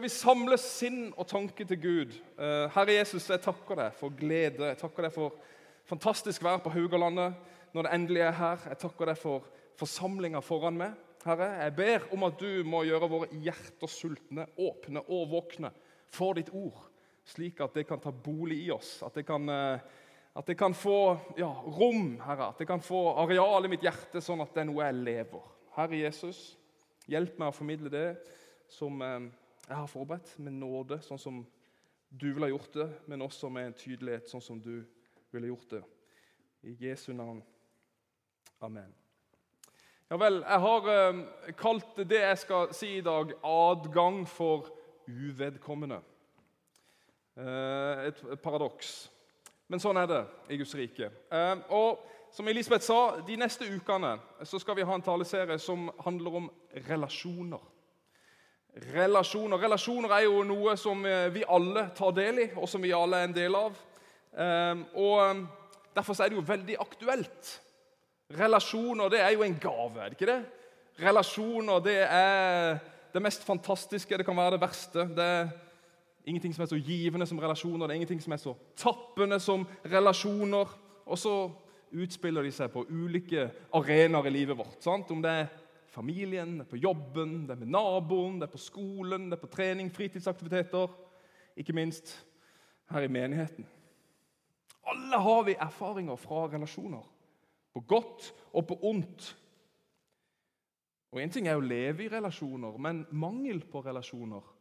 skal vi samle sinn og tanke til Gud. Eh, Herre Jesus, jeg takker deg for glede. Jeg takker deg for fantastisk vær på Haugalandet når det endelig er her. Jeg takker deg for forsamlinga foran meg. Herre, jeg ber om at du må gjøre våre hjerter sultne, åpne og våkne for ditt ord, slik at det kan ta bolig i oss. At det kan, eh, at det kan få ja, rom, Herre. At det kan få areal i mitt hjerte, sånn at det er noe jeg lever. Herre Jesus, hjelp meg å formidle det som eh, jeg har forberedt med nåde, sånn som du ville gjort det, men også med en tydelighet, sånn som du ville gjort det. I Jesu navn. Amen. Ja vel, jeg har eh, kalt det jeg skal si i dag, 'adgang for uvedkommende'. Eh, et paradoks. Men sånn er det i Guds rike. Eh, og som Elisabeth sa, De neste ukene så skal vi ha en taleserie som handler om relasjoner. Relasjoner. Relasjoner er jo noe som eh, vi alle tar del i, og som vi alle er en del av. Ehm, og ehm, Derfor er det jo veldig aktuelt. Relasjoner det er jo en gave, er det ikke det? Relasjoner det er det mest fantastiske, det kan være det verste. Det er ingenting som er så givende som relasjoner, det er ingenting som er så tappende som relasjoner. Og så utspiller de seg på ulike arenaer i livet vårt. Sant? Om det er familien, det er på jobben, det er med naboen, det er på skolen, det er på trening, fritidsaktiviteter. Ikke minst her i menigheten. Alle har vi erfaringer fra relasjoner. På godt og på ondt. Og Én ting er å leve i relasjoner, men mangel på relasjoner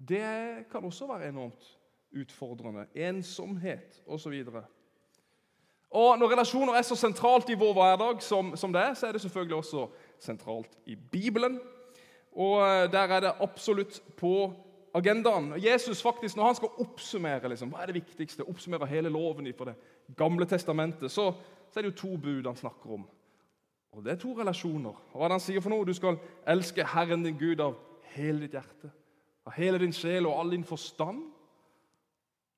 det kan også være enormt utfordrende. Ensomhet osv. Og Når relasjoner er så sentralt i vår hverdag som, som det er, så er det selvfølgelig også sentralt i Bibelen. Og eh, der er det absolutt på agendaen. Jesus faktisk, Når han skal oppsummere liksom, hva er det viktigste, oppsummere hele loven for Det gamle testamentet, så, så, er det jo to bud han snakker om. Og Det er to relasjoner. Og hva er det han sier for noe? Du skal elske Herren din Gud av hele ditt hjerte, av hele din sjel og all din forstand.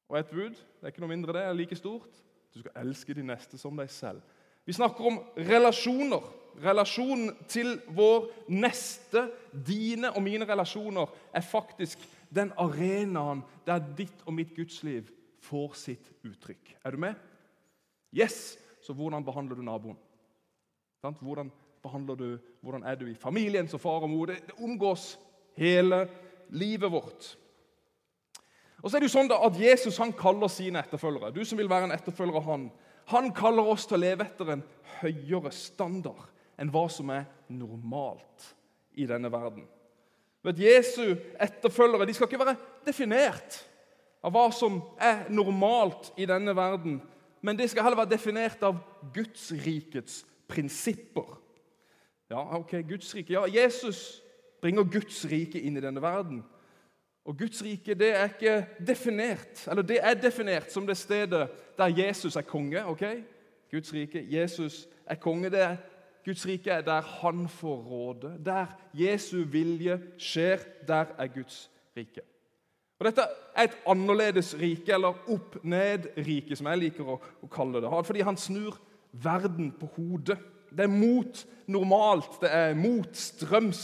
Og et bud, det er ikke noe mindre det, er like stort. Du skal elske de neste som deg selv. Vi snakker om relasjoner relasjonen til vår neste, dine og mine relasjoner, er faktisk den arenaen der ditt og mitt gudsliv får sitt uttrykk. Er du med? Yes! Så hvordan behandler du naboen? Hvordan, behandler du, hvordan er du i familien som far og mor? Det, det omgås hele livet vårt. Og så er det jo sånn da at Jesus han kaller sine etterfølgere. Du som vil være en etterfølger av han, han kaller oss til å leve etter en høyere standard enn hva som er normalt i denne verden. Vet, Jesu etterfølgere de skal ikke være definert av hva som er normalt i denne verden, men de skal heller være definert av Guds rikets prinsipper. Ja, ok, Guds rike. Ja, Jesus bringer Guds rike inn i denne verden. Og Guds rike det er ikke definert, eller det er definert som det stedet der Jesus er konge. ok? Guds rike, Jesus er konge. Det er Guds rike er der han får råde. Der Jesu vilje skjer, der er Guds rike. Og Dette er et annerledes rike, eller opp-ned-rike, som jeg liker å, å, kalle det. Fordi han snur verden på hodet. Det er mot normalt, det er mot strøms.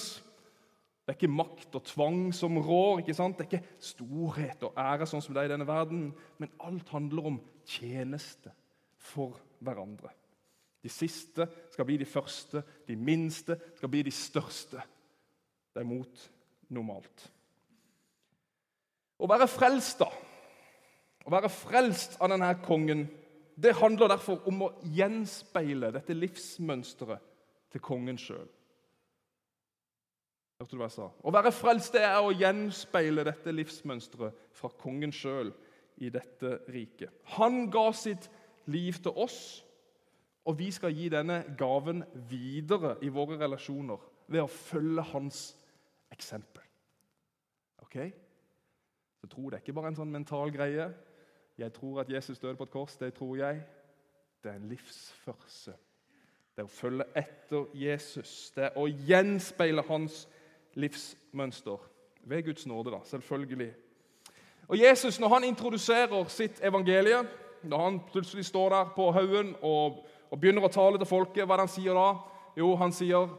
Det er ikke makt og tvang som rår. ikke sant? Det er ikke storhet og ære sånn som det er i denne verden, men alt handler om tjeneste for hverandre. De siste skal bli de første, de minste skal bli de største. Det er mot normalt. Å være frelst, da, å være frelst av denne kongen, det handler derfor om å gjenspeile dette livsmønsteret til kongen sjøl. Hørte du hva jeg sa? Å være frelst det er å gjenspeile dette livsmønsteret fra kongen sjøl i dette riket. Han ga sitt liv til oss og vi skal gi denne gaven videre i våre relasjoner ved å følge hans eksempel. Ok? Så tro det er ikke bare en sånn mental greie. Jeg tror at Jesus døde på et kors. Det tror jeg. Det er en livsførsel. Det er å følge etter Jesus. Det er å gjenspeile hans livsmønster. Ved Guds nåde, da, selvfølgelig. Og Jesus, Når han introduserer sitt evangelie, når han plutselig står der på haugen og og begynner å tale til folket. Hva er det han sier da? Jo, han sier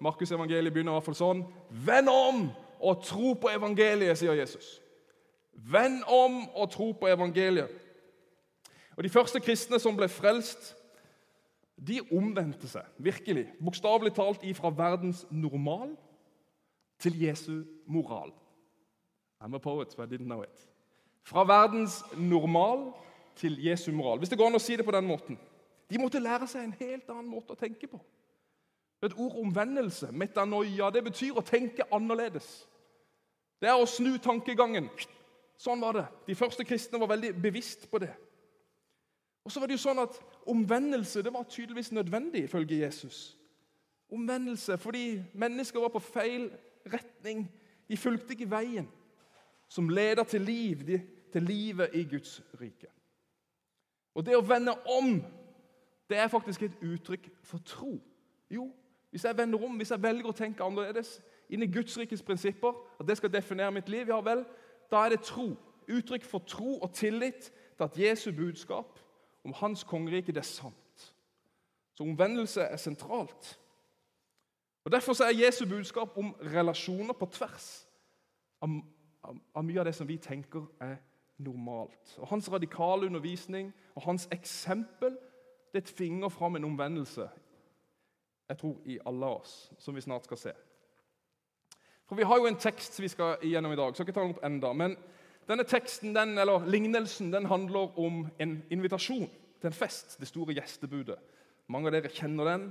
Markus evangeliet begynner i hvert fall sånn. Vend om og tro på evangeliet, sier Jesus. Vend om og tro på evangeliet. Og De første kristne som ble frelst, de omvendte seg virkelig, bokstavelig talt ifra verdens normal til Jesu moral. I'm a poet, but I didn't know it. Fra verdens normal til Jesu moral. Hvis det går an å si det på den måten. De måtte lære seg en helt annen måte å tenke på. Et ord omvendelse, metanoia, det betyr å tenke annerledes. Det er å snu tankegangen. Sånn var det. De første kristne var veldig bevisst på det. Og så var det jo sånn at Omvendelse det var tydeligvis nødvendig, ifølge Jesus. Omvendelse fordi mennesker var på feil retning. De fulgte ikke veien som leder til liv, til livet i Guds rike. Og det å vende om, det er faktisk et uttrykk for tro. Jo, hvis jeg vender om, hvis jeg velger å tenke annerledes inn i Guds rikes prinsipper, at det skal definere mitt liv, ja vel, da er det tro. Uttrykk for tro og tillit til at Jesu budskap om hans kongerike det er sant. Så omvendelse er sentralt. Og Derfor er Jesu budskap om relasjoner på tvers av, av, av mye av det som vi tenker er normalt. Og Hans radikale undervisning og hans eksempel det tvinger fram en omvendelse jeg tror i alle oss, som vi snart skal se. For Vi har jo en tekst vi skal igjennom i dag. skal ikke ta den opp enda, men Denne teksten, den, eller Lignelsen den handler om en invitasjon til en fest. Det store gjestebudet. Mange av dere kjenner den.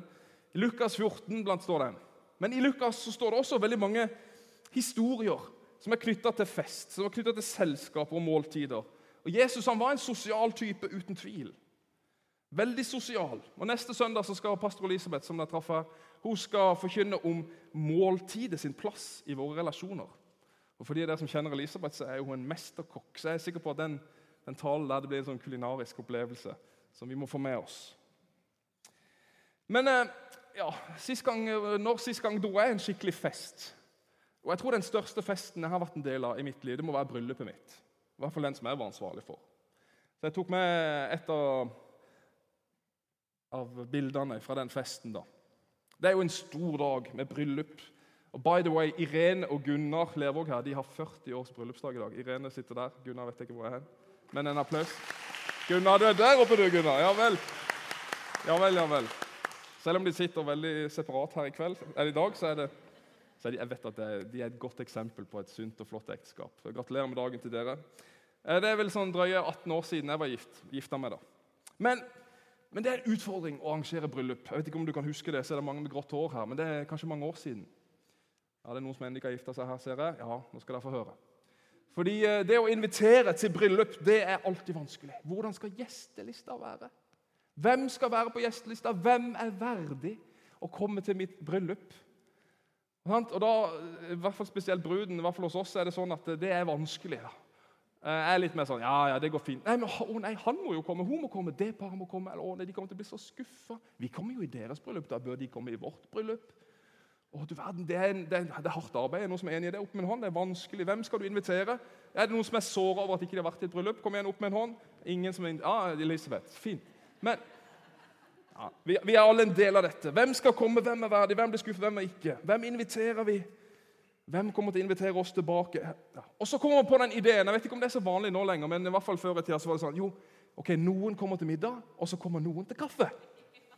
I Lukas 14 blant står den. Men i Lukas så står det også veldig mange historier som er knytta til fest, som er knytta til selskaper og måltider. Og Jesus han var en sosial type, uten tvil. Veldig sosial. Og Neste søndag så skal pastor Elisabeth som jeg traff her, hun skal forkynne om måltidet sin plass i våre relasjoner. Og For de dere som kjenner Elisabeth, så er hun en mesterkokk. Så jeg er sikker på at den, den talen der det blir en sånn kulinarisk opplevelse som vi må få med oss. Men eh, ja, sist gang, når sist gang dro jeg en skikkelig fest? Og jeg tror Den største festen jeg har vært en del av i mitt liv, det må være bryllupet mitt. I hvert fall den som jeg var ansvarlig for. Så Jeg tok med et av, av bildene fra den festen. da. Det er jo en stor dag med bryllup. Og by the way, Irene og Gunnar Lervåg her, de har 40 års bryllupsdag i dag. Irene sitter der. Gunnar vet ikke hvor jeg er. Men en applaus. Gunnar, du er der oppe, du, Gunnar. Ja vel. Ja vel, ja vel. Selv om de sitter veldig separat her i kveld, eller i dag, så er det så er de, jeg vet at det, de er et godt eksempel på et sunt og flott ekteskap. Gratulerer med dagen til dere. Eh, det er vel sånn drøye 18 år siden jeg var gift, gifta meg. da. Men, men, det er en utfordring å arrangere bryllup. Jeg vet ikke om du kan huske det, så er det mange med grått hår her, men det er kanskje mange år siden. Ja, det er noen som ennå ikke har gifta seg her, ser jeg. Ja, nå skal dere få høre. Fordi eh, det å invitere til bryllup det er alltid vanskelig. Hvordan skal gjestelista være? Hvem skal være på gjestelista? Hvem er verdig å komme til mitt bryllup? Og da, i hvert fall Spesielt bruden i hvert fall hos oss er det sånn at det er vanskelig. da. Eh, jeg er litt mer sånn Ja, ja, det går fint. Nei, men å nei, Han må jo komme, hun må komme, det paret må komme. eller å nei, De kommer til å bli så skuffa. Vi kommer jo i deres bryllup. Da bør de komme i vårt bryllup. Å, du verden, det er, en, det, er, det er, hardt arbeid. Er noen som er enig i det? Opp med en hånd. Det er vanskelig. Hvem skal du invitere? Er det noen som er såra over at ikke de har vært i et bryllup? Kom igjen, opp med en hånd. Ingen som er Ja, Elisabeth. Fint. Men ja, vi, vi, er alle en del av dette. Hvem skal komme, hvem er verdig, hvem blir skuffet, hvem er ikke? Hvem inviterer vi? Hvem kommer til å invitere oss tilbake? Ja. Og så kommer man på den ideen. Jeg vet ikke om det er så vanlig nå lenger, men i hvert fall før i tida så var det sånn jo, ok, Noen kommer til middag, og så kommer noen til kaffe.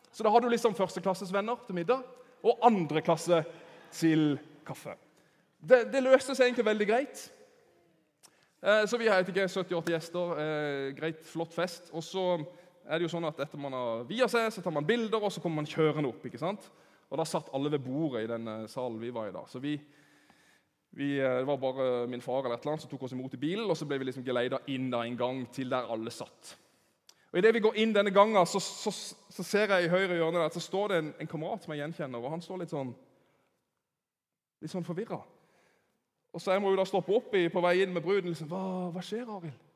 Så da har du liksom førsteklasses venner til middag og andre klasse til kaffe. Det, det løste seg egentlig veldig greit. Eh, så vi har ikke 70-80 gjester. Eh, greit, flott fest. Og så er det jo sånn at etter man har via seg, så tar man bilder, og så kommer man kjørende opp. ikke sant? Og da satt alle ved bordet i den salen vi var i da. Så vi, vi, eh, det var bare min far eller et eller annet som tok oss imot i bilen, og så ble vi liksom geleida inn da en gang til der alle satt. Og Idet vi går inn denne gangen, så, så, så, ser jeg i høyre hjørne der, så står det en, en kamerat som jeg gjenkjenner. og Han står litt sånn litt sånn forvirra. Og så jeg må jo da stoppe opp i, på vei inn med bruden. Liksom, hva, hva skjer, Arild?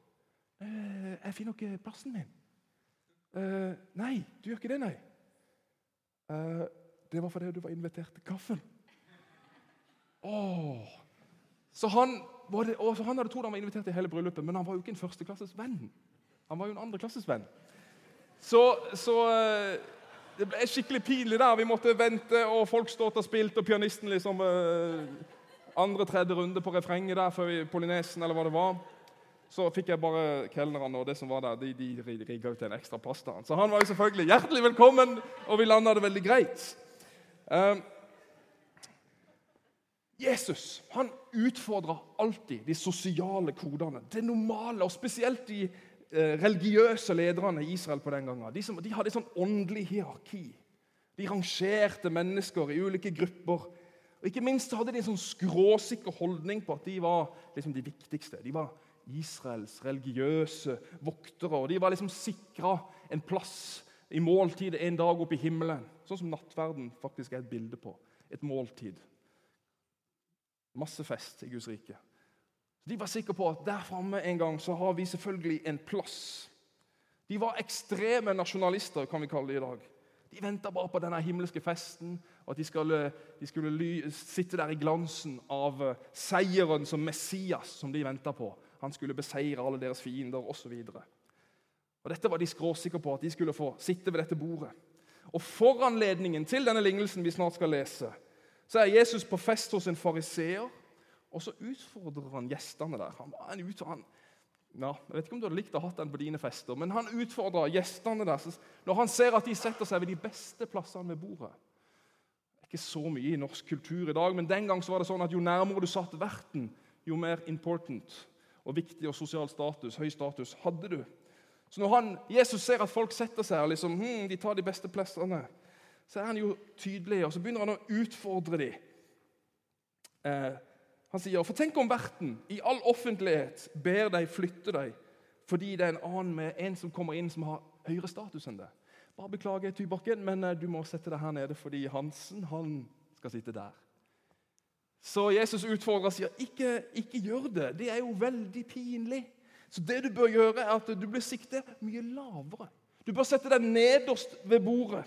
Eh, jeg finner ikke plassen min. Eh, nei, du gjør ikke det, nei. Eh, det var fordi du var invitert til kaffen. Åh. Så han, det, han hadde trodd han var invitert til hele bryllupet, men han var jo ikke en førsteklasses venn. Han var jo en andreklasses venn. Så, så eh, det ble skikkelig pinlig der. Vi måtte vente, og folk stod og spilte, og pianisten liksom uh, andre-tredje runde på refrenget der før vi Polynesen, eller hva det var, så fikk jeg bare kelnerne og det som var der, de, de rigga ut en ekstra pasta. Så han var jo selvfølgelig hjertelig velkommen, og vi landa det veldig greit. Uh, Jesus han utfordrer alltid de sosiale kodene, det normale, og spesielt de eh, religiøse lederne i Israel på den gangen. De, som, de hadde et sånn åndelig hierarki. De rangerte mennesker i ulike grupper. Og Ikke minst hadde de en sånn skråsikker holdning på at de var liksom de viktigste. De var Israels religiøse voktere, og de var liksom sikra en plass i måltidet en dag oppe i himmelen. Sånn som nattverden faktisk er et bilde på. Et måltid. Masse fest i Guds rike. De var sikre på at der framme en gang så har vi selvfølgelig en plass. De var ekstreme nasjonalister, kan vi kalle det i dag. De venta bare på denne himmelske festen, og at de skulle, de skulle sitte der i glansen av eh, seieren som Messias, som de venta på. Han skulle beseire alle deres fiender osv. Dette var de skråsikre på, at de skulle få sitte ved dette bordet. Og Foranledningen til denne lignelsen vi snart skal lese, så er Jesus på fest hos en fariseer, og så utfordrer han gjestene der. Han ut, han, ja, jeg vet ikke om du hadde likt å ha den på dine fester, men han utfordrer gjestene der. Når han ser at de setter seg ved de beste plassene ved bordet Det ikke så mye i norsk kultur i dag, men den gang så var det sånn at jo nærmere du satt verten, jo mer important og viktig og sosial status, høy status hadde du. Så når han, Jesus ser at folk setter seg og liksom, hm, de tar de beste plassene, så er han jo tydelig, og så begynner han å utfordre dem. Eh, han sier, for tenk om verten i all offentlighet ber deg flytte deg fordi det er en annen med en som kommer inn som har høyere status enn det. Bare beklager, Tybakken, men eh, du må sette deg her nede fordi Hansen han skal sitte der. Så Jesus utfordrer og sier, ikke, ikke gjør det. Det er jo veldig pinlig. Så det du bør gjøre, er at du blir siktet mye lavere. Du bør sette deg nederst ved bordet.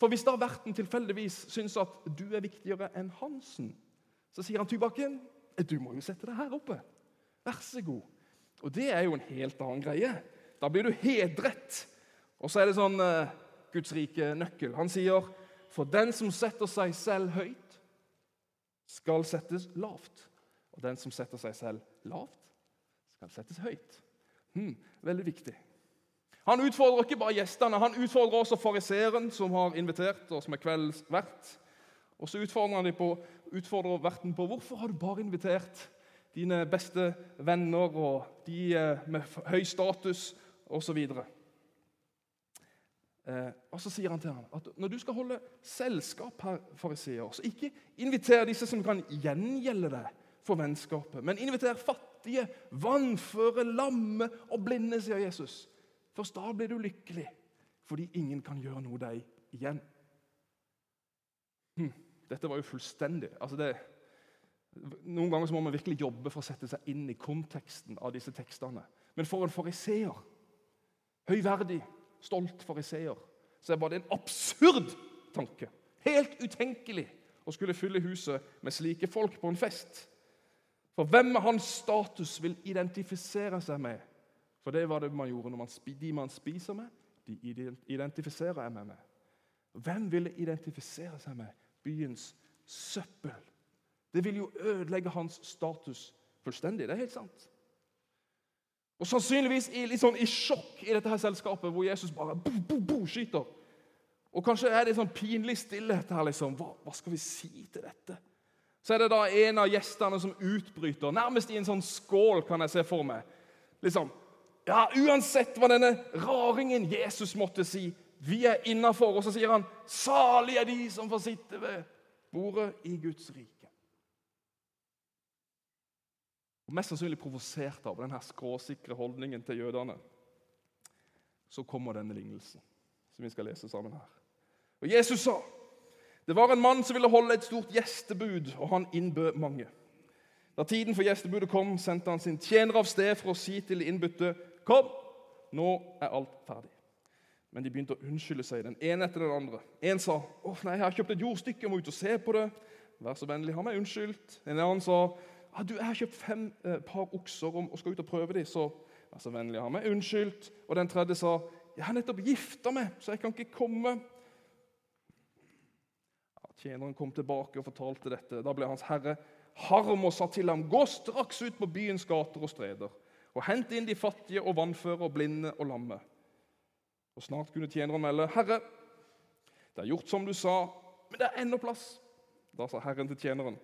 For hvis da verten tilfeldigvis syns at du er viktigere enn Hansen, så sier han Tybakken, du må jo sette deg her oppe. Vær så god. Og det er jo en helt annen greie. Da blir du hedret. Og så er det sånn uh, Guds rike nøkkel. Han sier, for den som setter seg selv høyt, skal settes lavt. Og den som setter seg selv lavt, skal settes høyt. Hmm, veldig viktig. Han utfordrer ikke bare gjestene, han utfordrer også fariseeren, som har invitert, og som er kveldens vert. Og så utfordrer han de på utfordrer verten på hvorfor har du bare invitert dine beste venner og de eh, med høy status osv. Eh, og så sier han til ham at når du skal holde selskap her, fariseer, så ikke inviter disse som kan gjengjelde deg for vennskapet, men inviter fattige, vannføre, lamme og blinde, sier Jesus. Først da blir du lykkelig, fordi ingen kan gjøre noe deg igjen. Hm. Dette var jo fullstendig altså det, Noen ganger må man virkelig jobbe for å sette seg inn i konteksten av disse tekstene. Men for en fariseer, høyverdig, stolt fariseer, så er bare det en absurd tanke. Helt utenkelig å skulle fylle huset med slike folk på en fest. For hvem med hans status vil identifisere seg med? For det var det man gjorde når man, de man spiser med, de identifiserer jeg meg med. Hvem ville identifisere seg med byens søppel. Det vil jo ødelegge hans status fullstendig. Det er helt sant. Og Sannsynligvis i, litt sånn i sjokk i dette her selskapet, hvor Jesus bare bo, bo, bo, skyter. Og Kanskje er det sånn pinlig stillhet her. liksom. Hva, hva, skal vi si til dette? Så er det da en av gjestene som utbryter, nærmest i en sånn skål, kan jeg se for meg. Liksom, ja, Uansett hva denne raringen Jesus måtte si, vi er innafor. Og så sier han, 'Salig er de som får sitte ved bordet i Guds rike'. Og Mest sannsynlig provosert av denne skråsikre holdningen til jødene. Så kommer denne lignelsen, som vi skal lese sammen her. Og Jesus sa det var en mann som ville holde et stort gjestebud, og han innbød mange. Da tiden for gjestebudet kom, sendte han sin tjener av sted for å si til de innbudte, 'Kom, nå er alt ferdig.' Men de begynte å unnskylde seg, den ene etter den andre. En sa «Åh, nei, 'Jeg har kjøpt et jordstykke, jeg må ut og se på det.' 'Vær så vennlig, ha meg unnskyldt.' En annen sa ah, 'Du, jeg har kjøpt fem eh, par okser og skal ut og prøve dem.' Så vær så vennlig, ha meg unnskyldt. Og den tredje sa 'Jeg har nettopp gifta meg, så jeg kan ikke komme.' Ja, tjeneren kom tilbake og fortalte dette. Da ble hans herre harm og sa til ham, gå straks ut på byens gater og streder, og hent inn de fattige og vannføre og blinde og lamme. Og snart kunne tjeneren melde, Herre, det er gjort som du sa, men det er ennå plass. Da sa Herren til tjeneren,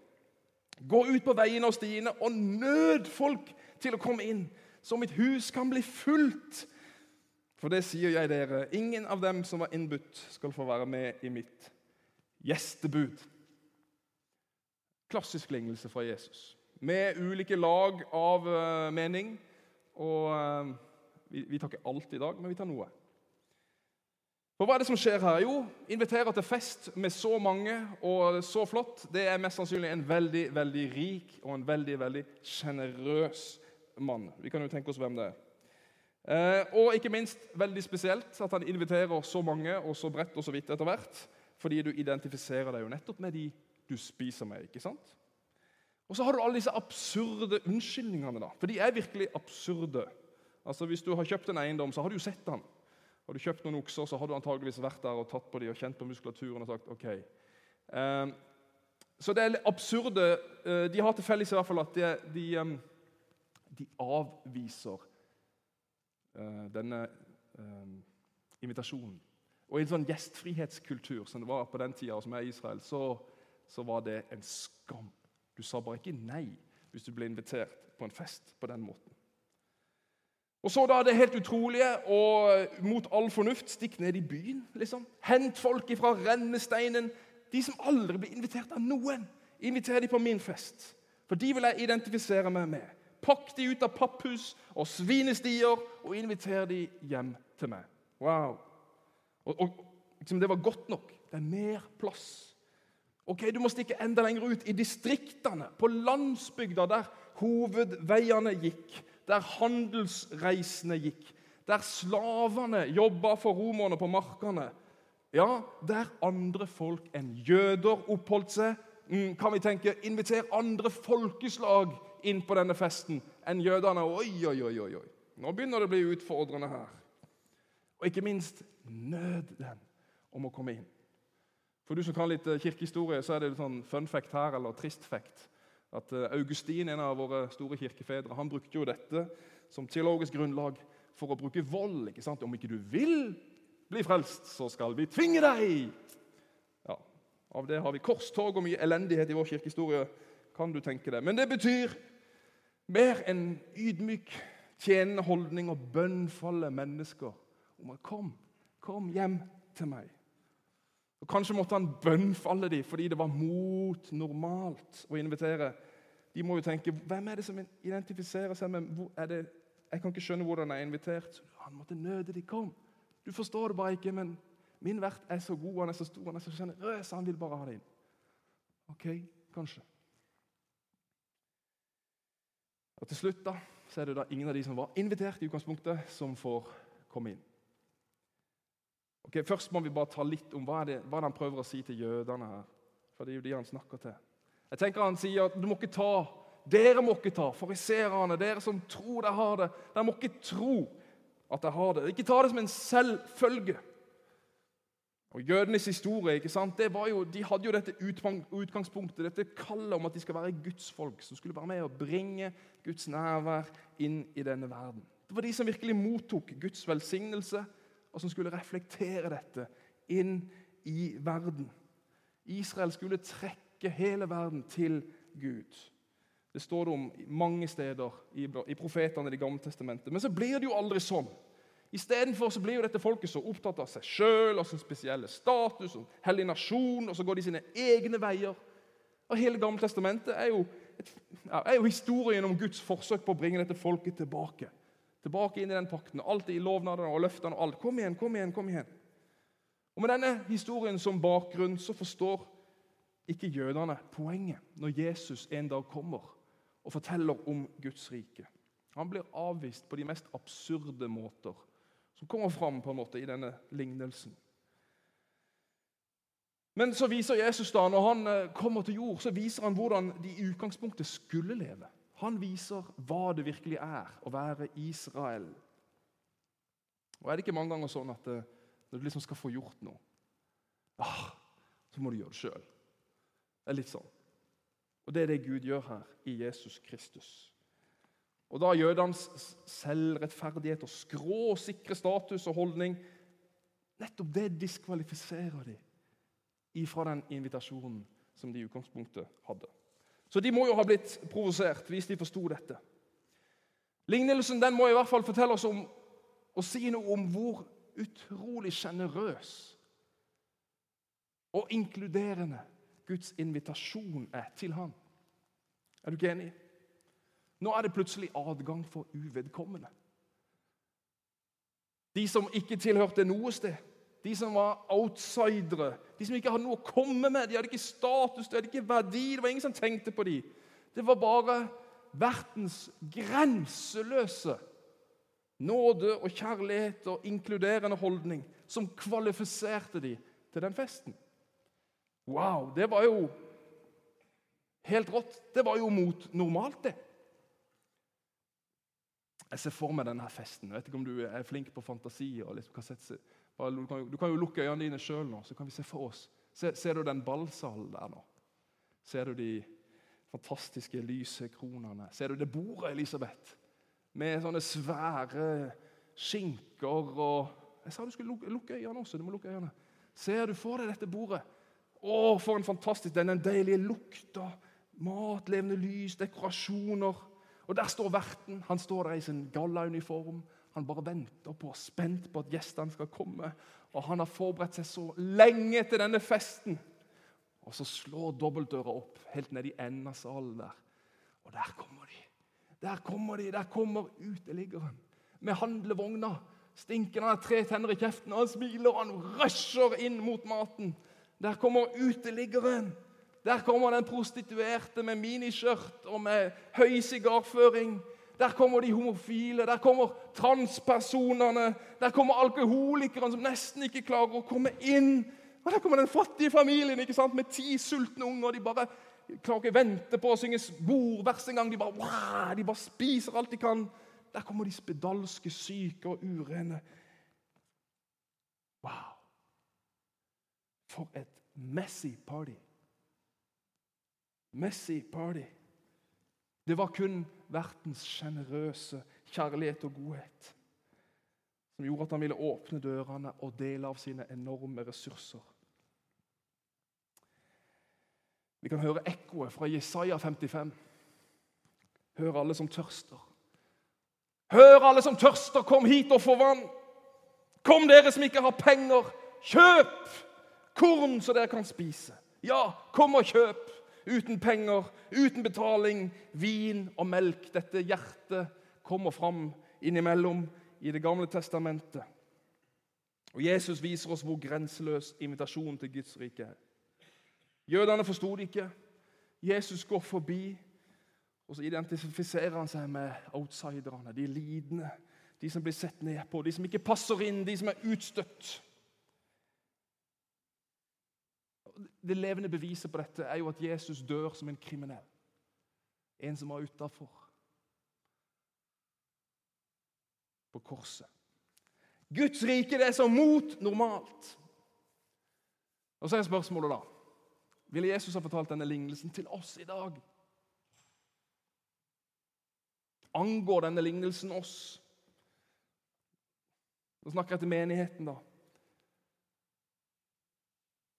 gå ut på veiene og stiene og nød folk til å komme inn, så mitt hus kan bli fullt. For det sier jeg dere, ingen av dem som var innbudt, skal få være med i mitt gjestebud. Klassisk lignelse fra Jesus, med ulike lag av uh, mening. Og uh, vi, vi, tar ikke alt i dag, men vi tar noe. For Hva er det som skjer her? Jo, inviterer til fest med så mange og så flott. Det er mest sannsynlig en veldig veldig rik og en veldig veldig sjenerøs mann. Vi kan jo tenke oss hvem det er. Eh, og ikke minst veldig spesielt at han inviterer så mange og så bredt og så vidt etter hvert. Fordi du identifiserer deg jo nettopp med de du spiser med. ikke sant? Og så har du alle disse absurde unnskyldningene. da, For de er virkelig absurde. Altså Hvis du har kjøpt en eiendom, så har du jo sett den. Har du kjøpt noen okser, så har du antageligvis vært der og tatt på dem og kjent på muskulaturen og sagt OK. Um, så det er absurde. Uh, de har til felles i hvert fall at de, de, um, de avviser uh, denne um, invitasjonen. Og i en sånn gjestfrihetskultur som det var på den tida, som er Israel, så så var det en skam. Du sa bare ikke nei hvis du ble invitert på en fest på den måten. Og så da det helt utrolige og mot all fornuft stikk ned i byen. liksom. Hent folk fra rennesteinen. De som aldri blir invitert av noen. Inviter de på min fest. For de vil jeg identifisere meg med. Pakk de ut av papphus og svinestier og inviter de hjem til meg. Wow. Og, og liksom, Det var godt nok. Det er mer plass Ok, Du må stikke enda lenger ut, i distriktene, på landsbygda, der hovedveiene gikk, der handelsreisene gikk, der slavene jobba for romerne på markene. Ja, der andre folk enn jøder oppholdt seg. Mm, kan vi tenke, Inviter andre folkeslag inn på denne festen enn jødene. Oi, oi, oi, oi. Nå begynner det å bli utfordrende her. Og ikke minst nød dem om å komme inn. For du som kan litt eh, kirkehistorie, så er det litt sånn fun fact her, eller trist fact. At eh, Augustin, en av våre store kirkefedre, han brukte jo dette som teologisk grunnlag for å bruke vold. ikke sant? Om ikke du vil bli frelst, så skal vi tvinge deg! Ja, Av det har vi korstog og mye elendighet i vår kirkehistorie, kan du tenke deg. Men det betyr mer enn ydmyk, tjenende holdning og bønnfalle mennesker om at kom, kom hjem til meg. Og Kanskje måtte han bønnfalle dem fordi det var mot normalt å invitere. De må jo tenke hvem er det som identifiserer seg med det, Jeg kan ikke skjønne hvordan jeg er invitert. Han måtte nøde de kom. Du forstår det bare ikke, men min vert er så god, han er så stor, han er så sjenerøs. Han vil bare ha det inn. Ok, kanskje. Og Til slutt da, så er det da ingen av de som var invitert, i utgangspunktet, som får komme inn. Ok, Først må vi bare ta litt om hva, det, hva han prøver å si til jødene her. For det er jo de han snakker til. Jeg tenker Han sier at du må ikke ta, dere må ikke ta, fariserene, dere som tror dere har det. Dere må ikke tro at dere har det. Ikke ta det som en selvfølge. Og Jødenes historie ikke sant? Jo, de hadde jo dette utgangspunktet, dette kallet om at de skal være Guds folk, som skulle være med og bringe Guds nærvær inn i denne verden. Det var de som virkelig mottok Guds velsignelse og som skulle reflektere dette inn i verden. Israel skulle trekke hele verden til Gud. Det står det om mange steder i, profetene i Det gamle testamentet. Men så blir det jo aldri sånn. Istedenfor så blir jo dette folket så opptatt av seg sjøl og sin spesielle status og hellig nasjon, og så går de sine egne veier. Og Hele Gamle testamentet er jo, et, er jo historien om Guds forsøk på å bringe dette folket tilbake. Tilbake inn i den pakten. Alt i lovnadene og løftene og alt. Kom igjen, kom igjen, kom igjen. Og Med denne historien som bakgrunn så forstår ikke jødene poenget når Jesus en dag kommer og forteller om Guds rike. Han blir avvist på de mest absurde måter, som kommer fram på en måte i denne lignelsen. Men så viser Jesus da, når han eh, kommer til jord, så viser han hvordan de i utgangspunktet skulle leve. Han viser hva det virkelig er å være Israel. Og Er det ikke mange ganger sånn at det, når du liksom skal få gjort noe, ah, så må du gjøre det sjøl? Det er litt sånn. Og Det er det Gud gjør her i Jesus Kristus. Og Da jødenes selvrettferdighet og skråsikre status og holdning Nettopp det diskvalifiserer de ifra den invitasjonen som de i utgangspunktet hadde. Så de må jo ha blitt provosert hvis de forsto dette. Lignelsen den må i hvert fall fortelle oss om og si noe om hvor utrolig sjenerøs og inkluderende Guds invitasjon er til ham. Er du ikke enig? Nå er det plutselig adgang for uvedkommende. De som ikke tilhørte noe sted. De som var outsidere, de som ikke hadde noe å komme med. De hadde ikke status, de hadde ikke verdi. Det var ingen som tenkte på dem. Det var bare verdens grenseløse nåde og kjærlighet og inkluderende holdning som kvalifiserte dem til den festen. Wow, det var jo helt rått. Det var jo mot normalt, det. Jeg ser for meg denne festen. Jeg vet ikke om du er flink på fantasi. Liksom kan sette, du, kan jo, lukke øynene dine sjøl nå, så kan vi se for oss. Ser, ser du den ballsalen der nå? Ser du de fantastiske lysekronene? Ser du det bordet, Elisabeth? Med sånne svære skinker og Jeg sa du skulle lukke, lukke øynene også. du må lukke øynene. Ser du for deg dette bordet? Å, for en fantastisk Den deilige lukta. Mat, levende lys, dekorasjoner. Og der står verten. Han står der i sin gallauniform. Han bare venter på, spent på at gjestene skal komme. Og han har forberedt seg så lenge til denne festen. Og så slår dobbeltdøra opp helt ned i enden av salen der. Og der kommer de. Der kommer de, der kommer uteliggeren med handlevogna. Stinken han har tre tenner i kjeften, og han smiler og han rusher inn mot maten. Der kommer uteliggeren. Der kommer den prostituerte med miniskjørt og med høy sigarføring. Der kommer de homofile, der kommer transpersonene, der kommer alkoholikerne som nesten ikke klarer å komme inn. Og Der kommer den fattige familien ikke sant, med ti sultne unger. De bare klarer ikke vente på å synge bordvers engang. De, bare, wow, de bare spiser alt de kan. Der kommer de spedalske, syke og urene. Wow! For et messy party. Messy party. Det var kun verdens sjenerøse kjærlighet og godhet som gjorde at han ville åpne dørene og dele av sine enorme ressurser. Vi kan høre ekkoet fra Jesaja 55. Hør alle som tørster. Hør alle som tørster, kom hit og få vann. Kom dere som ikke har penger, kjøp korn så dere kan spise. Ja, kom og kjøp uten penger, uten betaling, vin og melk. Dette hjertet kommer fram innimellom i Det gamle testamentet. Og Jesus viser oss hvor grenseløs invitasjonen til Guds rike er. Jødene forsto det ikke. Jesus går forbi, og så identifiserer han seg med outsiderne, de lidende, de som blir sett ned på, de som ikke passer inn, de som er utstøtt. Det levende beviset på dette er jo at Jesus dør som en kriminell. En som var utafor. På korset. Guds rike det er så mot normalt. Og Så er spørsmålet, da Ville Jesus ha fortalt denne lignelsen til oss i dag? Angår denne lignelsen oss? Nå snakker jeg til menigheten, da.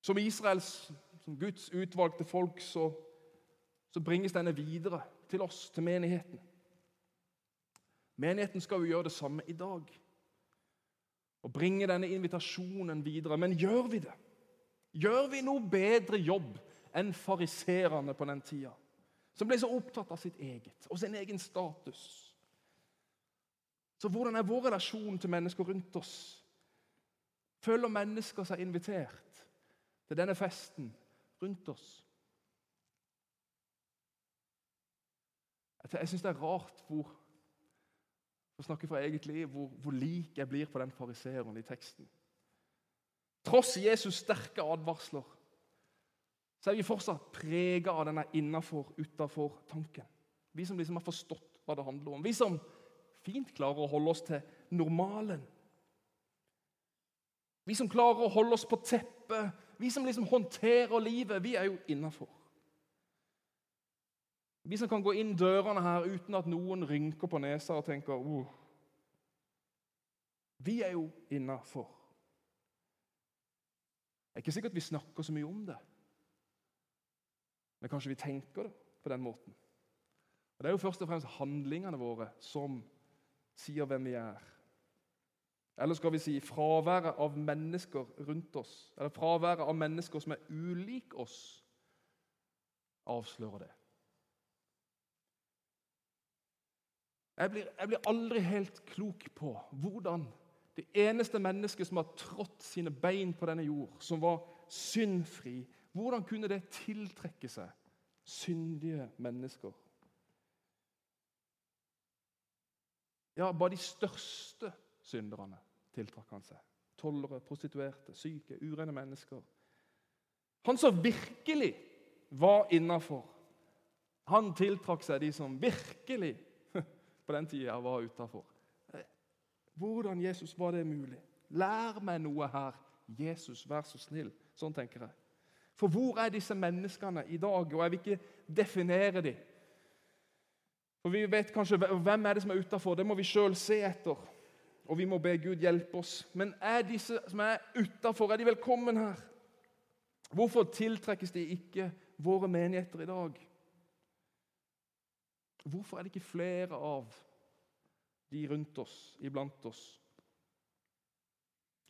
Som Israels, som Guds utvalgte folk, så, så bringes denne videre til oss, til menigheten. Menigheten skal jo gjøre det samme i dag. Og bringe denne invitasjonen videre. Men gjør vi det? Gjør vi noe bedre jobb enn fariserene på den tida? Som ble så opptatt av sitt eget og sin egen status. Så hvordan er vår relasjon til mennesker rundt oss? Føler mennesker seg invitert? Til denne festen rundt oss. Jeg syns det er rart hvor å snakke fra eget liv, hvor, hvor lik jeg blir på den fariseeren i teksten. Tross Jesus sterke advarsler så er vi fortsatt prega av denne innafor-utafor-tanken. Vi som liksom har forstått hva det handler om. Vi som fint klarer å holde oss til normalen. Vi som klarer å holde oss på teppet vi som liksom håndterer livet, vi er jo innafor. Vi som kan gå inn dørene her uten at noen rynker på nesa og tenker oh. Vi er jo innafor. Det er ikke sikkert vi snakker så mye om det, men kanskje vi tenker det på den måten. Og Det er jo først og fremst handlingene våre som sier hvem vi er. Eller skal vi si fraværet av mennesker rundt oss, eller fraværet av mennesker som er ulik oss, avslører det. Jeg blir, jeg blir, aldri helt klok på hvordan det eneste mennesket som har trådt sine bein på denne jord, som var syndfri, hvordan kunne det tiltrekke seg syndige mennesker? Ja, bare de største synderne tiltrakk han seg. Tollere, prostituerte, syke, urene mennesker. Han som virkelig var innafor, han tiltrakk seg de som virkelig på den tida var utafor. Hvordan Jesus var det mulig? Lær meg noe her. Jesus, vær så snill. Sånn tenker jeg. For hvor er disse menneskene i dag? Og jeg vil ikke definere dem. For Vi vet kanskje hvem er det som er utafor. Det må vi sjøl se etter og vi må be Gud hjelpe oss. Men er disse som er utafor, er de velkommen her? Hvorfor tiltrekkes de ikke våre menigheter i dag? Hvorfor er det ikke flere av de rundt oss, iblant oss?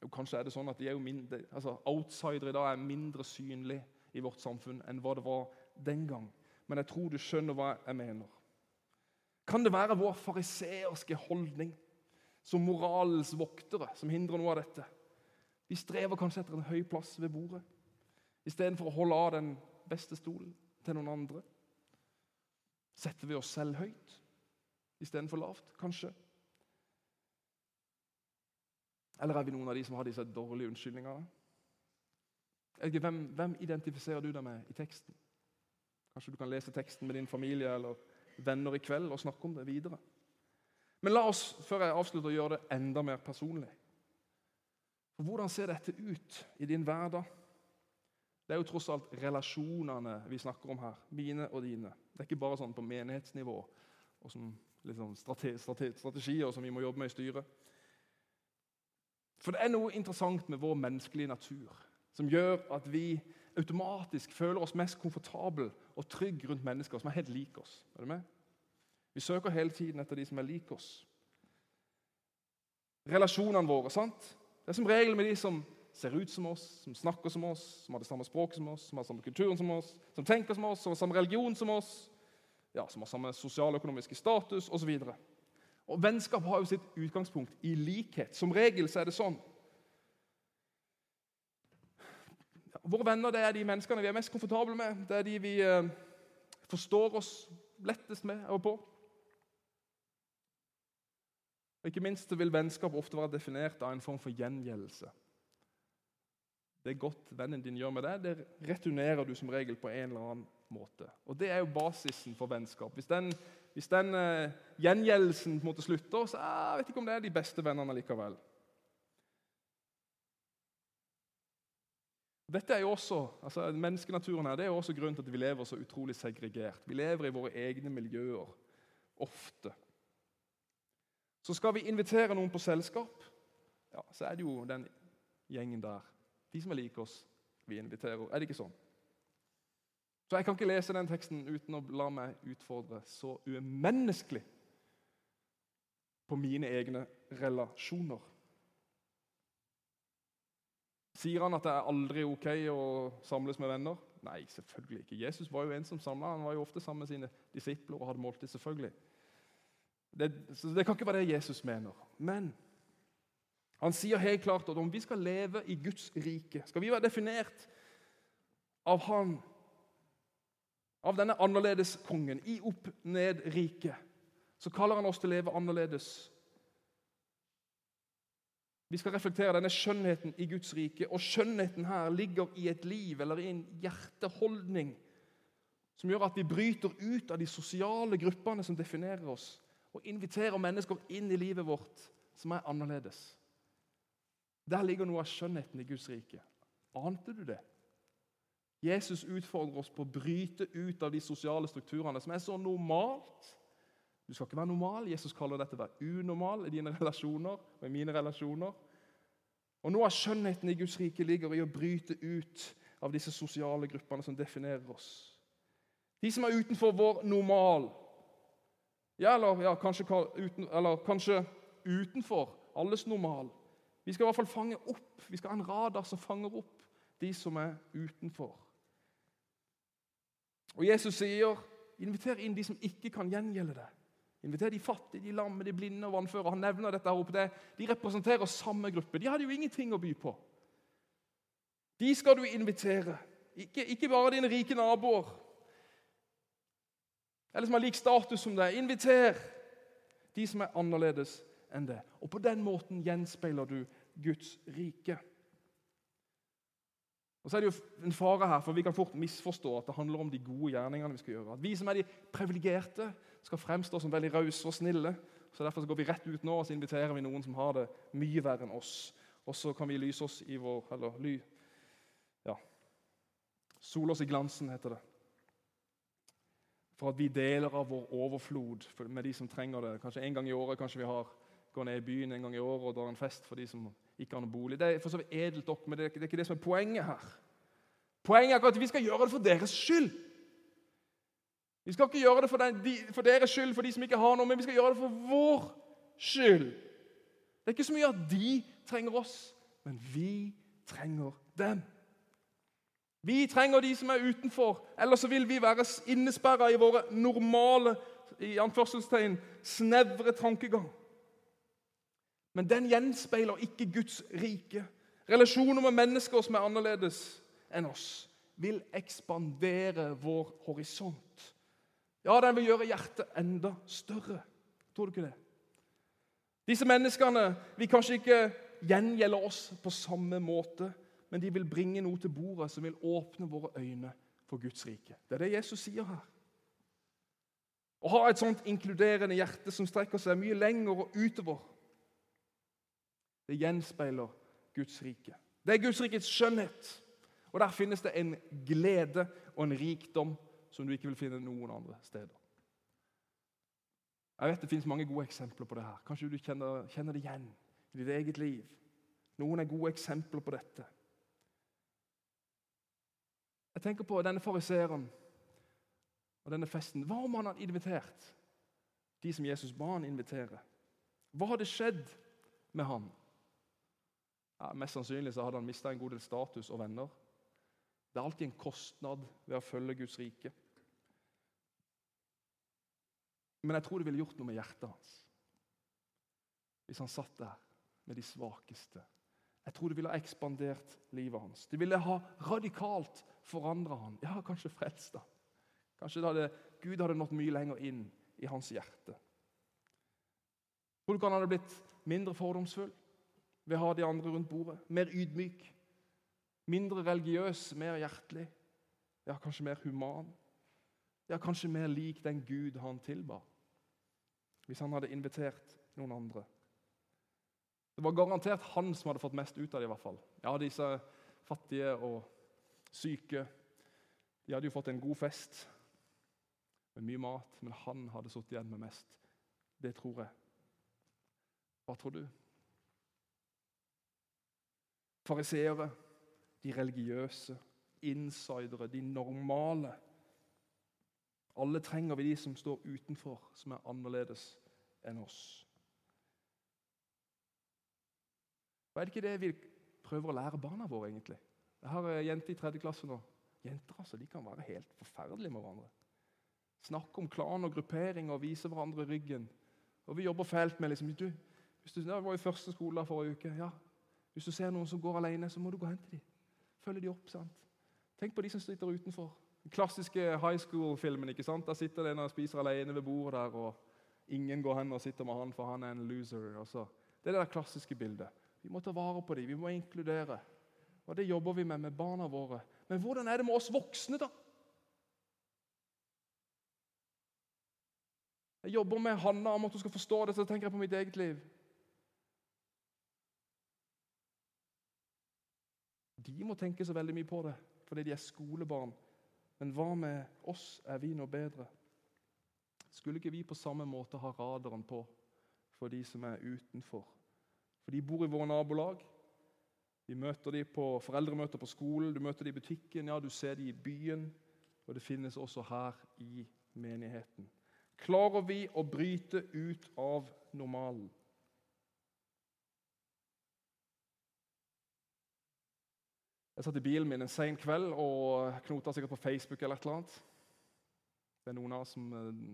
Jo, kanskje er det sånn at de er mindre, altså outsidere i dag er mindre synlige i vårt samfunn enn hva det var den gang. Men jeg tror du skjønner hva jeg mener. Kan det være vår fariseerske holdning? Som moralens voktere som hindrer noe av dette. Vi strever kanskje etter en høy plass ved bordet istedenfor å holde av den beste stolen til noen andre. Setter vi oss selv høyt istedenfor lavt, kanskje? Eller er vi noen av de som har disse dårlige unnskyldningene? Hvem, hvem identifiserer du deg med i teksten? Kanskje du kan lese teksten med din familie eller venner i kveld og snakke om det videre. Men la oss før jeg avslutter, gjøre det enda mer personlig. For Hvordan ser dette ut i din hverdag? Det er jo tross alt relasjonene vi snakker om her. Mine og dine. Det er ikke bare sånn på menighetsnivå og som liksom strate, strate, strategier som vi må jobbe med i styret. For det er noe interessant med vår menneskelige natur som gjør at vi automatisk føler oss mest komfortable og trygge rundt mennesker som er helt like oss. Er du med? Vi søker hele tiden etter de som er lik oss. Relasjonene våre. sant? Det er som regel med de som ser ut som oss, som snakker som oss, som har det samme språket som oss, som har samme kulturen som oss, som tenker som oss, som har samme religion som oss, ja, som har samme sosialøkonomiske status osv. Og Vennskap har jo sitt utgangspunkt i likhet. Som regel så er det sånn. Våre venner det er de menneskene vi er mest komfortable med. Det er de vi eh, forstår oss lettest med og på. Og Ikke minst vil vennskap ofte være definert av en form for gjengjeldelse. Det godt vennen din gjør med deg, det returnerer du som regel på en eller annen måte. Og Det er jo basisen for vennskap. Hvis den, hvis den uh, gjengjeldelsen på en måte slutter, så ah, jeg vet ikke om det er de beste vennene likevel. Dette er jo også, altså Menneskenaturen her, det er jo også grunnen til at vi lever så utrolig segregert. Vi lever i våre egne miljøer ofte. Så skal vi invitere noen på selskap, ja, så er det jo den gjengen der. De som er like oss, vi inviterer. Er det ikke sånn? Så jeg kan ikke lese den teksten uten å la meg utfordre så umenneskelig på mine egne relasjoner. Sier han at det er aldri ok å samles med venner? Nei, selvfølgelig ikke. Jesus var jo en som samla. Han var jo ofte sammen med sine disipler og hadde måltid. selvfølgelig. Det, det kan ikke være det Jesus mener. Men han sier helt klart at om vi skal leve i Guds rike, skal vi være definert av Han, av denne annerledes kongen, i opp-ned-riket, så kaller han oss til å leve annerledes. Vi skal reflektere denne skjønnheten i Guds rike. Og skjønnheten her ligger i et liv eller i en hjerteholdning som gjør at vi bryter ut av de sosiale gruppene som definerer oss, og inviterer mennesker inn i livet vårt som er annerledes. Der ligger noe av skjønnheten i Guds rike. Ante du det? Jesus utfordrer oss på å bryte ut av de sosiale strukturene som er så normalt. Du skal ikke være normal. Jesus kaller dette å være unormal i dine relasjoner og i mine relasjoner. Og Noe av skjønnheten i Guds rike ligger i å bryte ut av disse sosiale gruppene som definerer oss. De som er utenfor vår normal. Ja, eller, ja, kanskje, uten, eller kanskje utenfor alles normal. Vi skal i hvert fall fange opp, vi skal ha en radar som fanger opp de som er utenfor. Og Jesus sier, 'Inviter inn de som ikke kan gjengjelde det'. Inviter de fattige, de lamme, de blinde og vannføre. Han nevner dette her oppe. De representerer samme gruppe. De hadde jo ingenting å by på. De skal du invitere. Ikke, ikke bare dine rike naboer, eller som har lik status som deg. Inviter de som er annerledes enn det. Og På den måten gjenspeiler du Guds rike. Og så er det jo en fare her, for Vi kan fort misforstå at det handler om de gode gjerningene vi skal gjøre. At Vi som er de privilegerte, skal fremstå som veldig rause og snille. Så Derfor så går vi rett ut nå og så inviterer vi noen som har det mye verre enn oss. Og så kan vi lyse oss i vår Eller ly, ja, sole oss i glansen, heter det. For at vi deler av vår overflod med de som trenger det. Kanskje en gang i året kanskje vi har går ned i byen en gang i året og drar en fest for de som ikke har noen bolig. Det er for så vidt edelt opp, men det er, ikke, det som er poenget her. Poenget er at vi skal gjøre det for deres skyld. Vi skal ikke gjøre det for, den, de, for deres skyld, for de som ikke har noe, men vi skal gjøre det for vår skyld. Det er ikke så mye at de trenger oss, men vi trenger dem. Vi trenger de som er utenfor, ellers så vil vi være innesperra i våre normale i anførselstegn, snevre tankegang. Men den gjenspeiler ikke Guds rike. Relasjoner med mennesker som er annerledes enn oss, vil ekspandere vår horisont. Ja, den vil gjøre hjertet enda større. Tror du ikke det? Disse menneskene vil kanskje ikke gjengjelde oss på samme måte, men de vil bringe noe til bordet som vil åpne våre øyne for Guds rike. Det er det Jesus sier her. Å ha et sånt inkluderende hjerte som strekker seg mye lenger og utover det gjenspeiler Guds rike. Det er Guds rikets skjønnhet. Og der finnes det en glede og en rikdom som du ikke vil finne noen andre steder. Jeg vet Det finnes mange gode eksempler på det her. Kanskje du kjenner, kjenner det igjen i ditt eget liv. Noen er gode eksempler på dette. Jeg tenker på denne fariseeren og denne festen. Hva om han hadde invitert de som Jesus ba han invitere? Hva hadde skjedd med han? Ja, mest sannsynlig så hadde han mista en god del status og venner. Det er alltid en kostnad ved å følge Guds rike. Men jeg tror det ville gjort noe med hjertet hans hvis han satt der med de svakeste. Jeg tror det ville ha ekspandert livet hans. Det ville ha radikalt forandra han. Ja, kanskje frelst han. Kanskje hadde, Gud hadde nådd mye lenger inn i hans hjerte. Tror du ikke han hadde blitt mindre fordomsfull? ved å ha de andre rundt bordet. Mer ydmyk. Mindre religiøs, mer hjertelig. Ja, kanskje mer human. Ja, kanskje mer lik den Gud han tilba. Hvis han hadde invitert noen andre. Det var garantert han som hadde fått mest ut av det. i hvert fall. Ja, disse fattige og syke de hadde jo fått en god fest med mye mat, men han hadde sittet igjen med mest. Det tror jeg. Hva tror du? Fariseere, de religiøse, insidere, de normale. Alle trenger vi de som står utenfor, som er annerledes enn oss. Hva er det ikke det vi prøver å lære barna våre, egentlig? Jeg har en jente i tredje klasse nå. Jenter altså, de kan være helt forferdelige med hverandre. Snakke om klan og gruppering og vise hverandre ryggen. Og Vi jobber fælt med liksom, du, hvis du var i første skole forrige uke. ja, hvis du ser noen som går alene, så må du gå hen til dem. Følge dem opp. sant? Tenk på de som sitter utenfor. Den klassiske high school-filmen. ikke sant? Der sitter det en og spiser alene ved bordet der, og ingen går hen og sitter med han, for han er en loser. Også. Det er det der klassiske bildet. Vi må ta vare på dem, vi må inkludere. Og Det jobber vi med med barna våre. Men hvordan er det med oss voksne, da? Jeg jobber med Hanna om at hun skal forstå det, så tenker jeg på mitt eget liv. de må tenke så veldig mye på det. fordi de er skolebarn. Men hva med oss? Er vi noe bedre? Skulle ikke vi på samme måte ha radaren på for de som er utenfor? For de bor i våre nabolag. Vi møter dem på foreldremøter på skolen, du møter dem i butikken, ja, du ser dem i byen. Og det finnes også her i menigheten. Klarer vi å bryte ut av normalen? Jeg satt i bilen min en sen kveld og knota sikkert på Facebook. eller et eller annet. Det er noen av oss som eh,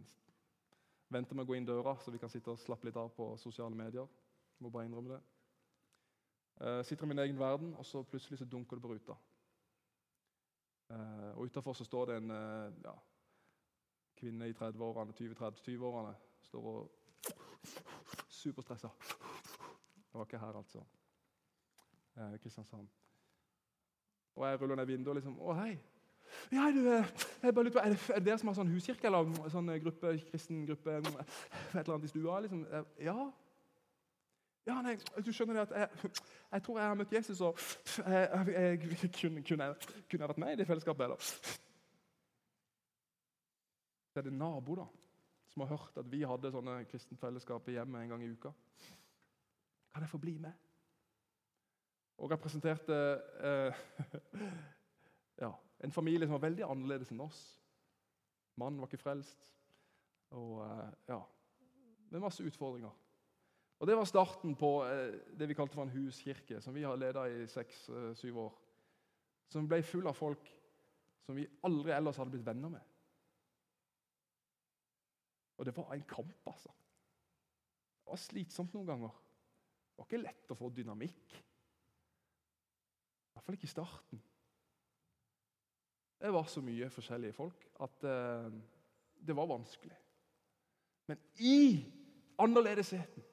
venter med å gå inn døra, så vi kan sitte og slappe litt av på sosiale medier. Jeg må bare innrømme det. Jeg eh, sitter i min egen verden, og så plutselig så dunker det på ruta. Eh, og Utafor står det en ja, kvinne i 30-årene, 20-30-20-årene. Står og superstressa. Det var ikke her, altså. Kristiansand. Og jeg ruller ned vinduet og liksom Å, hei. Ja, du, eh, jeg bare lurer på, Er det, er dere som har sånn huskirke eller sånn eh, gruppe, kristen gruppe et eller annet i stua? liksom? Ja. Ja, nei, du skjønner det at jeg, jeg tror jeg har møtt Jesus, og jeg, jeg, jeg kunne, kunne, jeg vært med i det fellesskapet. eller? Så er det nabo da, som har hørt at vi hadde sånne kristent fellesskap i hjemmet en gang i uka. Kan jeg få bli med? og representerte eh, ja, en familie som var veldig annerledes enn oss. Mannen var ikke frelst. Og eh, ja, med masse utfordringer. Og Det var starten på eh, det vi kalte for en huskirke, som vi har leda i seks-syv eh, år. Som ble full av folk som vi aldri ellers hadde blitt venner med. Og det var en kamp, altså. Det var slitsomt noen ganger. Det var ikke lett å få dynamikk. I hvert fall ikke i starten. Det var så mye forskjellige folk at uh, det var vanskelig. Men i annerledesheten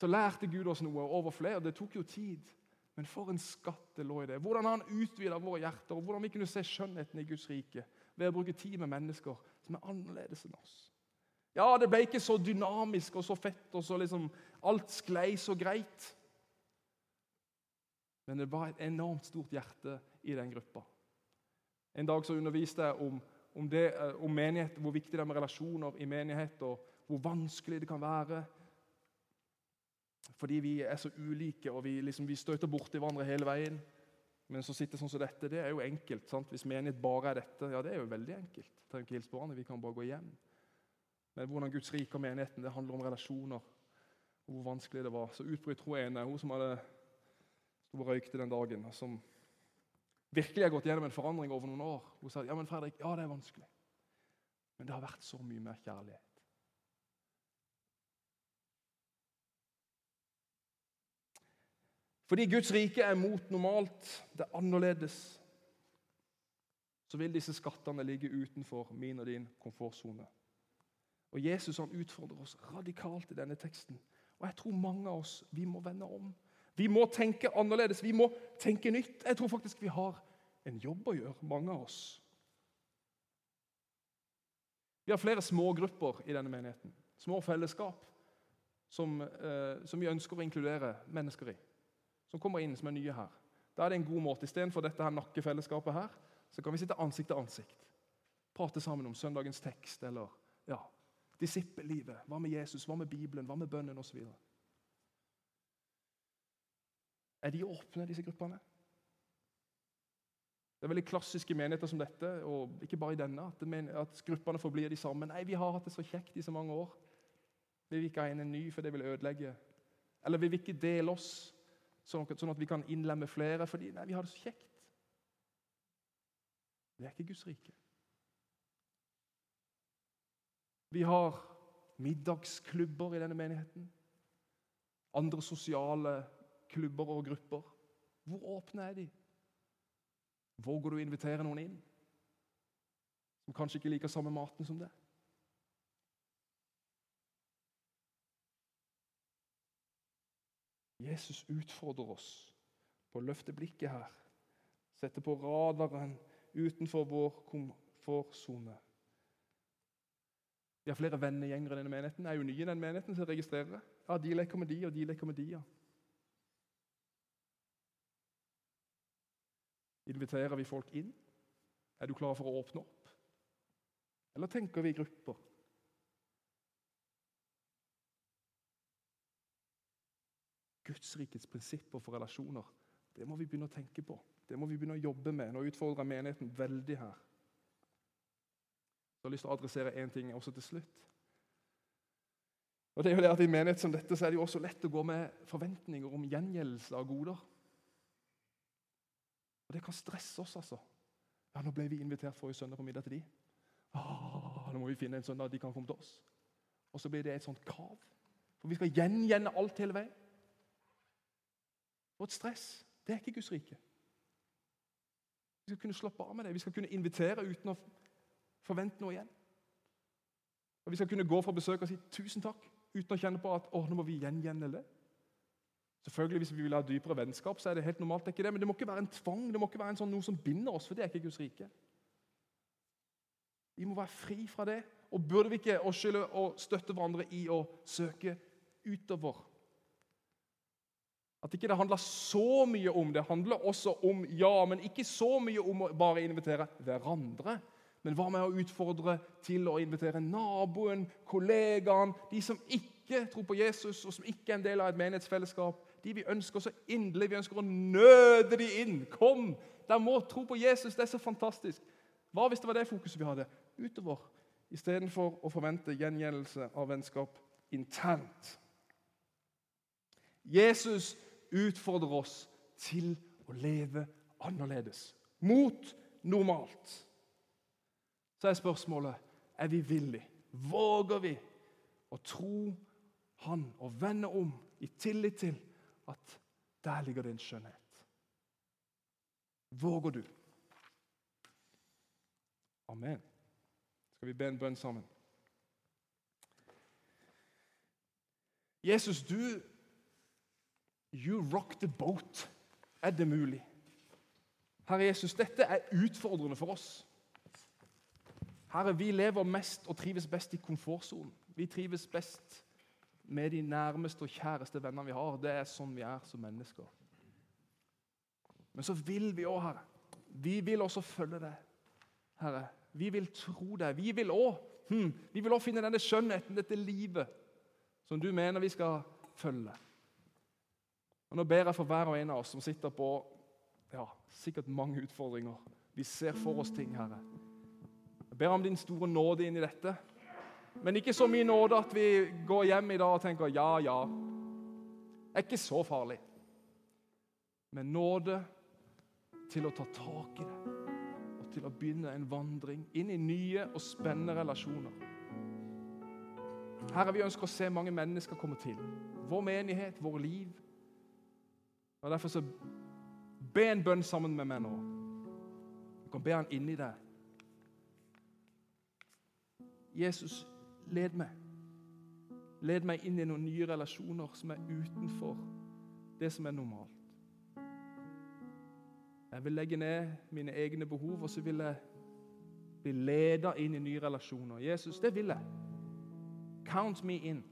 så lærte Gud oss noe over flere. Det tok jo tid, men for en skatt det lå i det. Hvordan han utvida våre hjerter, og hvordan vi kunne se skjønnheten i Guds rike ved å bruke tid med mennesker som er annerledes enn oss. Ja, det ble ikke så dynamisk og så fett, og så liksom alt sklei så greit. Men det var et enormt stort hjerte i den gruppa. En dag så underviste jeg om, om, det, eh, om menighet, hvor viktig det er med relasjoner i menighet, og hvor vanskelig det kan være. Fordi vi er så ulike, og vi, liksom, vi støter borti hverandre hele veien. Men så sitter sånn som dette, det er jo enkelt. sant? Hvis menighet bare er dette, ja, det er jo veldig enkelt. Trenger ikke hilse på hverandre, vi kan bare gå hjem. Men hvordan Guds rike og menigheten, det handler om relasjoner. og Hvor vanskelig det var. Så utbryt hun ene, hun som hadde sto og røykte den dagen, som virkelig har gått gjennom en forandring over noen år. Hun sa ja, men Fredrik, ja, det er vanskelig, men det har vært så mye mer kjærlighet. Fordi Guds rike er mot normalt, det er annerledes, så vil disse skattene ligge utenfor min og din komfortsone. Og Jesus han utfordrer oss radikalt i denne teksten. Og jeg tror mange av oss vi må vende om. Vi må tenke annerledes, vi må tenke nytt. Jeg tror faktisk vi har en jobb å gjøre, mange av oss. Vi har flere smågrupper i denne menigheten. Små fellesskap som, eh, som, vi ønsker å inkludere mennesker i. Som kommer inn som er nye her. Da er det en god måte. Istedenfor dette her nakkefellesskapet her, så kan vi sitte ansikt til ansikt. Prate sammen om søndagens tekst eller ja, disippellivet. Hva med Jesus, hva med Bibelen, hva med bønnen osv. Er de åpne, disse gruppene? Det er veldig klassiske menigheter som dette, og ikke bare i denne, at, at gruppene forblir de samme. Nei, vi har hatt det så kjekt i så mange år. Vi vil ikke ha inn en ny, for det vil ødelegge. Eller vi vil ikke dele oss, sånn, sånn at vi kan innlemme flere, fordi nei, vi har det så kjekt. Det er ikke Guds rike. Vi har middagsklubber i denne menigheten. Andre sosiale klubber og grupper. Hvor åpne er de? Våger du å invitere noen inn som kanskje ikke liker samme maten som deg? Jesus utfordrer oss på å løfte blikket her, sette på radaren utenfor vår komfortsone. Vi har flere vennegjenger i denne menigheten. Jeg er jo ny i den menigheten, så jeg registrerer. Ja, De leker med de, og de leker med de. ja. Inviterer vi folk inn? Er du klar for å åpne opp? Eller tenker vi i grupper? Guds rikets prinsipper for relasjoner, det må vi begynne å tenke på. Det må vi begynne å jobbe med. Nå utfordrer jeg menigheten veldig her. Jeg har lyst til å adressere én ting også til slutt. Og det er jo det at I menighet som dette så er det jo også lett å gå med forventninger om gjengjeldelse av goder. Og Det kan stresse oss, altså. Ja, Nå ble vi invitert forrige søndag på middag til de. Åh, nå må vi finne en søndag de kan komme til oss. Og så blir det et sånt krav. For vi skal gjengjenne alt hele veien. Et stress. Det er ikke Guds rike. Vi skal kunne slappe av med det. Vi skal kunne invitere uten å forvente noe igjen. Og Vi skal kunne gå fra besøk og si 'tusen takk' uten å kjenne på at å, nå må vi gjengjelde det. Selvfølgelig, Hvis vi vil ha dypere vennskap, så er det helt normalt. det er ikke det, Men det må ikke være en tvang, det må ikke være sånn, noe som binder oss, for det er ikke Guds rike. Vi må være fri fra det. Og burde vi ikke skylde og støtte hverandre i å søke utover? At ikke det handler så mye om det. handler også om ja, men ikke så mye om å bare invitere hverandre. Men hva med å utfordre til å invitere naboen, kollegaen, de som ikke tror på Jesus, og som ikke er en del av et menighetsfellesskap? De vi ønsker så inderlig. Vi ønsker å nøde de inn. Kom! Der må tro på Jesus. Det er så fantastisk. Hva hvis det var det fokuset vi hadde? Utover. Istedenfor å forvente gjengjeldelse av vennskap internt. Jesus utfordrer oss til å leve annerledes. Mot normalt. Så er spørsmålet er vi villige. Våger vi å tro Han og vende om i tillit til at der ligger en skjønnhet? Våger du? Amen. Skal vi be en bønn sammen? Jesus, du You rock the boat. Er det mulig? Herre Jesus, dette er utfordrende for oss. Herre, vi lever mest og trives best i komfortsonen. Vi trives best med de nærmeste og kjæreste vennene vi har. Det er sånn vi er som mennesker. Men så vil vi òg, Herre. Vi vil også følge deg, Herre. Vi vil tro deg. Vi vil òg hmm, finne denne skjønnheten, dette livet, som du mener vi skal følge. Og Nå ber jeg for hver og en av oss som sitter på ja, sikkert mange utfordringer. Vi ser for oss ting, Herre. Jeg ber om din store nåde inn i dette. Men ikke så mye nåde at vi går hjem i dag og tenker ja, ja. Det er ikke så farlig. Men nåde til å ta tak i det og til å begynne en vandring inn i nye og spennende relasjoner. Herre, vi ønsker å se mange mennesker komme til. Vår menighet, våre liv. Og Derfor så be en bønn sammen med meg nå. Du kan be han inni deg. Jesus, led meg. Led meg inn i noen nye relasjoner som er utenfor det som er normalt. Jeg vil legge ned mine egne behov, og så vil jeg bli leda inn i nye relasjoner. Jesus, det vil jeg. Count me in.